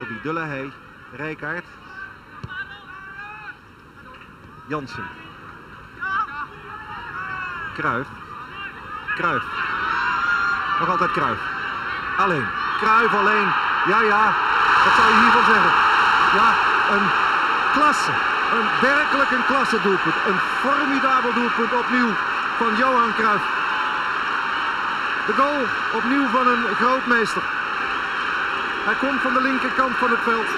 Bobby Dullehey, Rijkaard. Jansen. Kruif. Kruif. Nog altijd Kruif. Alleen. Kruif alleen. Ja, ja. Wat zou je hiervan zeggen? Ja, een klasse. Een werkelijk een klasse doelpunt. Een formidabel doelpunt opnieuw van Johan Cruijff. De goal opnieuw van een grootmeester. Hij komt van de linkerkant van het veld.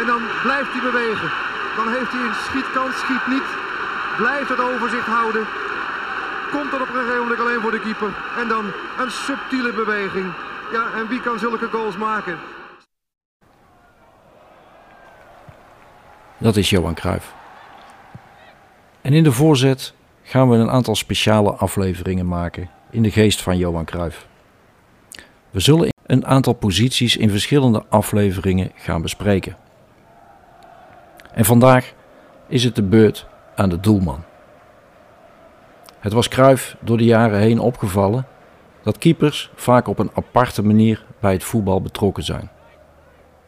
En dan blijft hij bewegen. Dan heeft hij een schietkans, schiet niet. Blijft het overzicht houden. Komt er op een gegeven moment alleen voor de keeper. En dan een subtiele beweging. Ja, en wie kan zulke goals maken? Dat is Johan Cruijff. En in de voorzet gaan we een aantal speciale afleveringen maken in de geest van Johan Cruijff. We zullen een aantal posities in verschillende afleveringen gaan bespreken. En vandaag is het de beurt aan de doelman. Het was Cruijff door de jaren heen opgevallen dat keepers vaak op een aparte manier bij het voetbal betrokken zijn.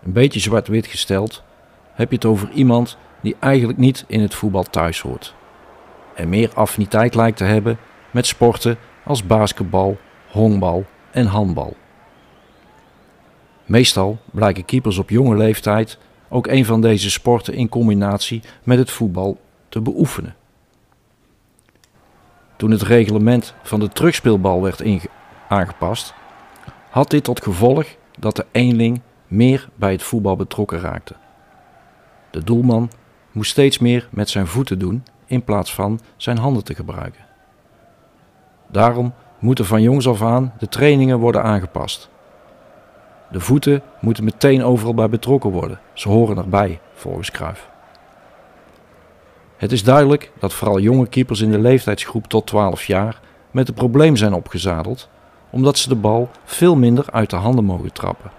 Een beetje zwart-wit gesteld heb je het over iemand die eigenlijk niet in het voetbal thuis hoort. En meer affiniteit lijkt te hebben met sporten als basketbal, honkbal en handbal. Meestal blijken keepers op jonge leeftijd ook een van deze sporten in combinatie met het voetbal te beoefenen. Toen het reglement van de terugspeelbal werd aangepast, had dit tot gevolg dat de eenling meer bij het voetbal betrokken raakte. De doelman moest steeds meer met zijn voeten doen in plaats van zijn handen te gebruiken. Daarom moeten van jongs af aan de trainingen worden aangepast. De voeten moeten meteen overal bij betrokken worden. Ze horen erbij, volgens Cruijff. Het is duidelijk dat vooral jonge keepers in de leeftijdsgroep tot 12 jaar met het probleem zijn opgezadeld, omdat ze de bal veel minder uit de handen mogen trappen.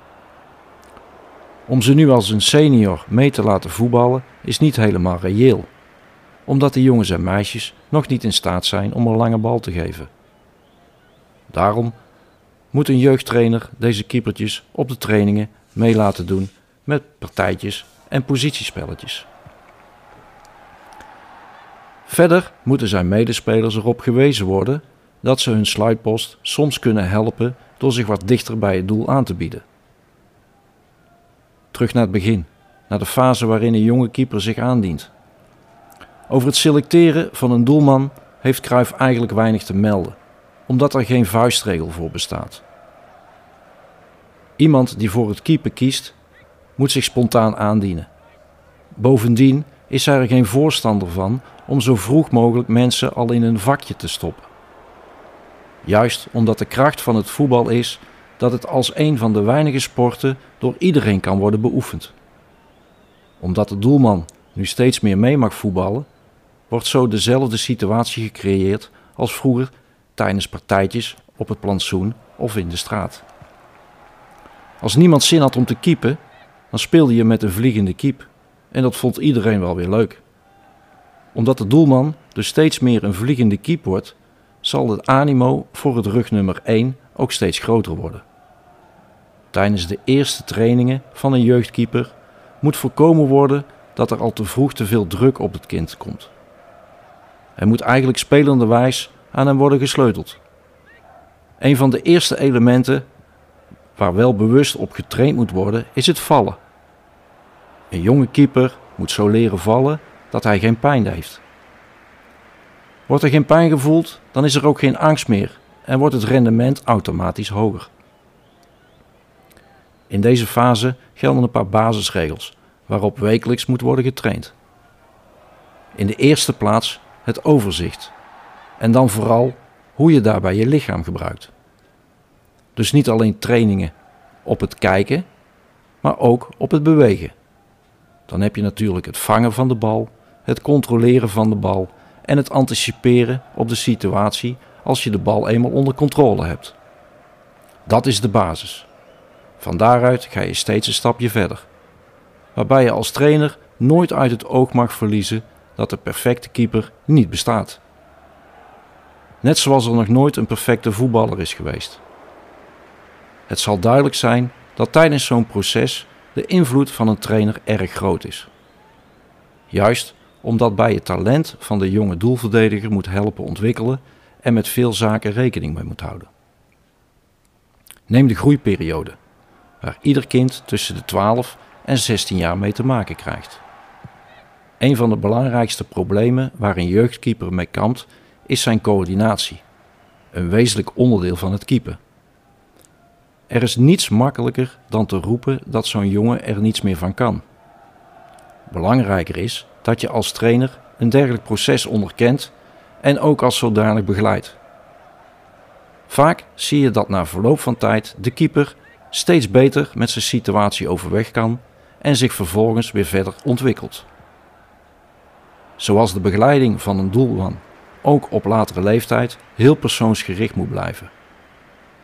Om ze nu als een senior mee te laten voetballen is niet helemaal reëel, omdat de jongens en meisjes nog niet in staat zijn om een lange bal te geven. Daarom moet een jeugdtrainer deze keepertjes op de trainingen mee laten doen met partijtjes en positiespelletjes. Verder moeten zijn medespelers erop gewezen worden dat ze hun sluitpost soms kunnen helpen door zich wat dichter bij het doel aan te bieden. Terug naar het begin, naar de fase waarin een jonge keeper zich aandient. Over het selecteren van een doelman heeft Cruijff eigenlijk weinig te melden, omdat er geen vuistregel voor bestaat. Iemand die voor het keeper kiest, moet zich spontaan aandienen. Bovendien is hij er geen voorstander van om zo vroeg mogelijk mensen al in een vakje te stoppen. Juist omdat de kracht van het voetbal is dat het als een van de weinige sporten door iedereen kan worden beoefend. Omdat de doelman nu steeds meer mee mag voetballen, wordt zo dezelfde situatie gecreëerd als vroeger tijdens partijtjes op het plantsoen of in de straat. Als niemand zin had om te keepen, dan speelde je met een vliegende keep en dat vond iedereen wel weer leuk. Omdat de doelman dus steeds meer een vliegende keep wordt, zal het animo voor het rugnummer 1 ook steeds groter worden. Tijdens de eerste trainingen van een jeugdkeeper moet voorkomen worden dat er al te vroeg te veel druk op het kind komt. Er moet eigenlijk spelenderwijs aan hem worden gesleuteld. Een van de eerste elementen waar wel bewust op getraind moet worden is het vallen. Een jonge keeper moet zo leren vallen dat hij geen pijn heeft. Wordt er geen pijn gevoeld, dan is er ook geen angst meer en wordt het rendement automatisch hoger. In deze fase gelden een paar basisregels waarop wekelijks moet worden getraind. In de eerste plaats het overzicht en dan vooral hoe je daarbij je lichaam gebruikt. Dus niet alleen trainingen op het kijken, maar ook op het bewegen. Dan heb je natuurlijk het vangen van de bal, het controleren van de bal en het anticiperen op de situatie als je de bal eenmaal onder controle hebt. Dat is de basis. Van daaruit ga je steeds een stapje verder. Waarbij je als trainer nooit uit het oog mag verliezen dat de perfecte keeper niet bestaat. Net zoals er nog nooit een perfecte voetballer is geweest. Het zal duidelijk zijn dat tijdens zo'n proces de invloed van een trainer erg groot is. Juist omdat bij het talent van de jonge doelverdediger moet helpen ontwikkelen en met veel zaken rekening mee moet houden. Neem de groeiperiode, waar ieder kind tussen de 12 en 16 jaar mee te maken krijgt. Een van de belangrijkste problemen waar een jeugdkeeper mee kampt, is zijn coördinatie, een wezenlijk onderdeel van het keepen. Er is niets makkelijker dan te roepen dat zo'n jongen er niets meer van kan. Belangrijker is dat je als trainer een dergelijk proces onderkent en ook als zodanig begeleidt. Vaak zie je dat na verloop van tijd de keeper steeds beter met zijn situatie overweg kan en zich vervolgens weer verder ontwikkelt. Zoals de begeleiding van een doelman ook op latere leeftijd heel persoonsgericht moet blijven.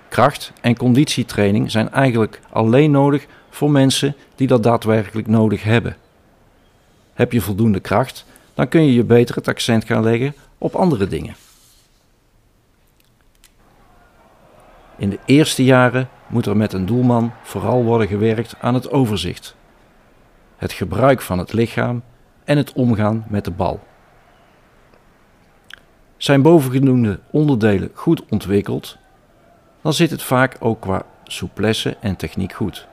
Kracht- en conditietraining zijn eigenlijk alleen nodig voor mensen die dat daadwerkelijk nodig hebben. Heb je voldoende kracht, dan kun je je beter het accent gaan leggen op andere dingen. In de eerste jaren moet er met een doelman vooral worden gewerkt aan het overzicht, het gebruik van het lichaam en het omgaan met de bal. Zijn bovengenoemde onderdelen goed ontwikkeld, dan zit het vaak ook qua souplesse en techniek goed.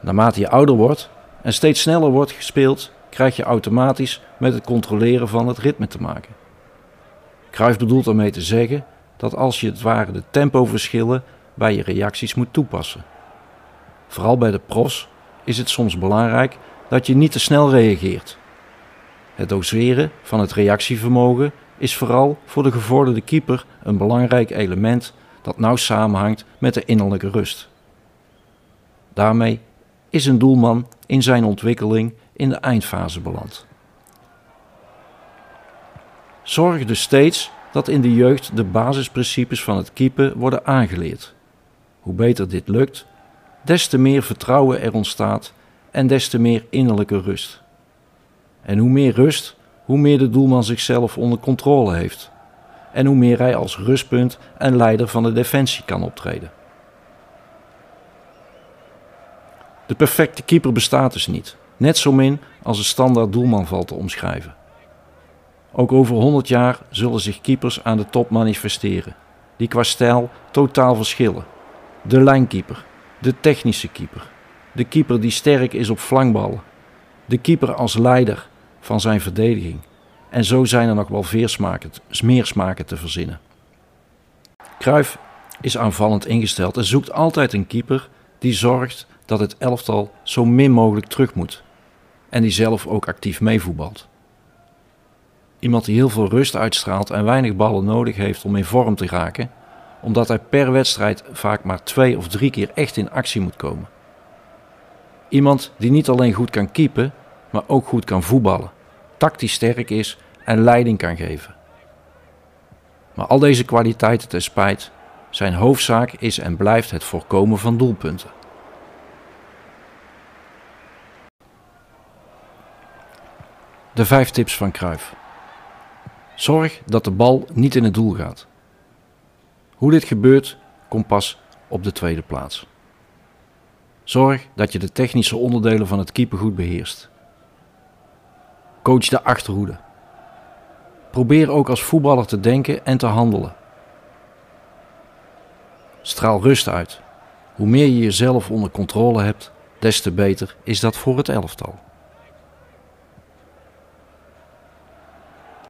Naarmate je ouder wordt en steeds sneller wordt gespeeld, krijg je automatisch met het controleren van het ritme te maken. Cruijff bedoelt daarmee te zeggen dat als je het ware de tempoverschillen bij je reacties moet toepassen. Vooral bij de pros is het soms belangrijk dat je niet te snel reageert. Het doseren van het reactievermogen is vooral voor de gevorderde keeper een belangrijk element dat nauw samenhangt met de innerlijke rust. Daarmee is een doelman in zijn ontwikkeling in de eindfase beland. Zorg dus steeds dat in de jeugd de basisprincipes van het keepen worden aangeleerd. Hoe beter dit lukt, des te meer vertrouwen er ontstaat en des te meer innerlijke rust. En hoe meer rust, hoe meer de doelman zichzelf onder controle heeft. En hoe meer hij als rustpunt en leider van de defensie kan optreden. De perfecte keeper bestaat dus niet. Net zo min als een standaard doelman valt te omschrijven. Ook over 100 jaar zullen zich keepers aan de top manifesteren, die qua stijl totaal verschillen. De lijnkeeper, de technische keeper, de keeper die sterk is op flankballen, de keeper als leider van zijn verdediging. En zo zijn er nog wel meer smaken te verzinnen. Cruijff is aanvallend ingesteld en zoekt altijd een keeper die zorgt dat het elftal zo min mogelijk terug moet en die zelf ook actief meevoetbalt. Iemand die heel veel rust uitstraalt en weinig ballen nodig heeft om in vorm te raken, omdat hij per wedstrijd vaak maar twee of drie keer echt in actie moet komen. Iemand die niet alleen goed kan keepen, maar ook goed kan voetballen, tactisch sterk is en leiding kan geven. Maar al deze kwaliteiten ten spijt, zijn hoofdzaak is en blijft het voorkomen van doelpunten. De vijf tips van Kruif. Zorg dat de bal niet in het doel gaat. Hoe dit gebeurt, komt pas op de tweede plaats. Zorg dat je de technische onderdelen van het keeper goed beheerst. Coach de achterhoede. Probeer ook als voetballer te denken en te handelen. Straal rust uit. Hoe meer je jezelf onder controle hebt, des te beter is dat voor het elftal.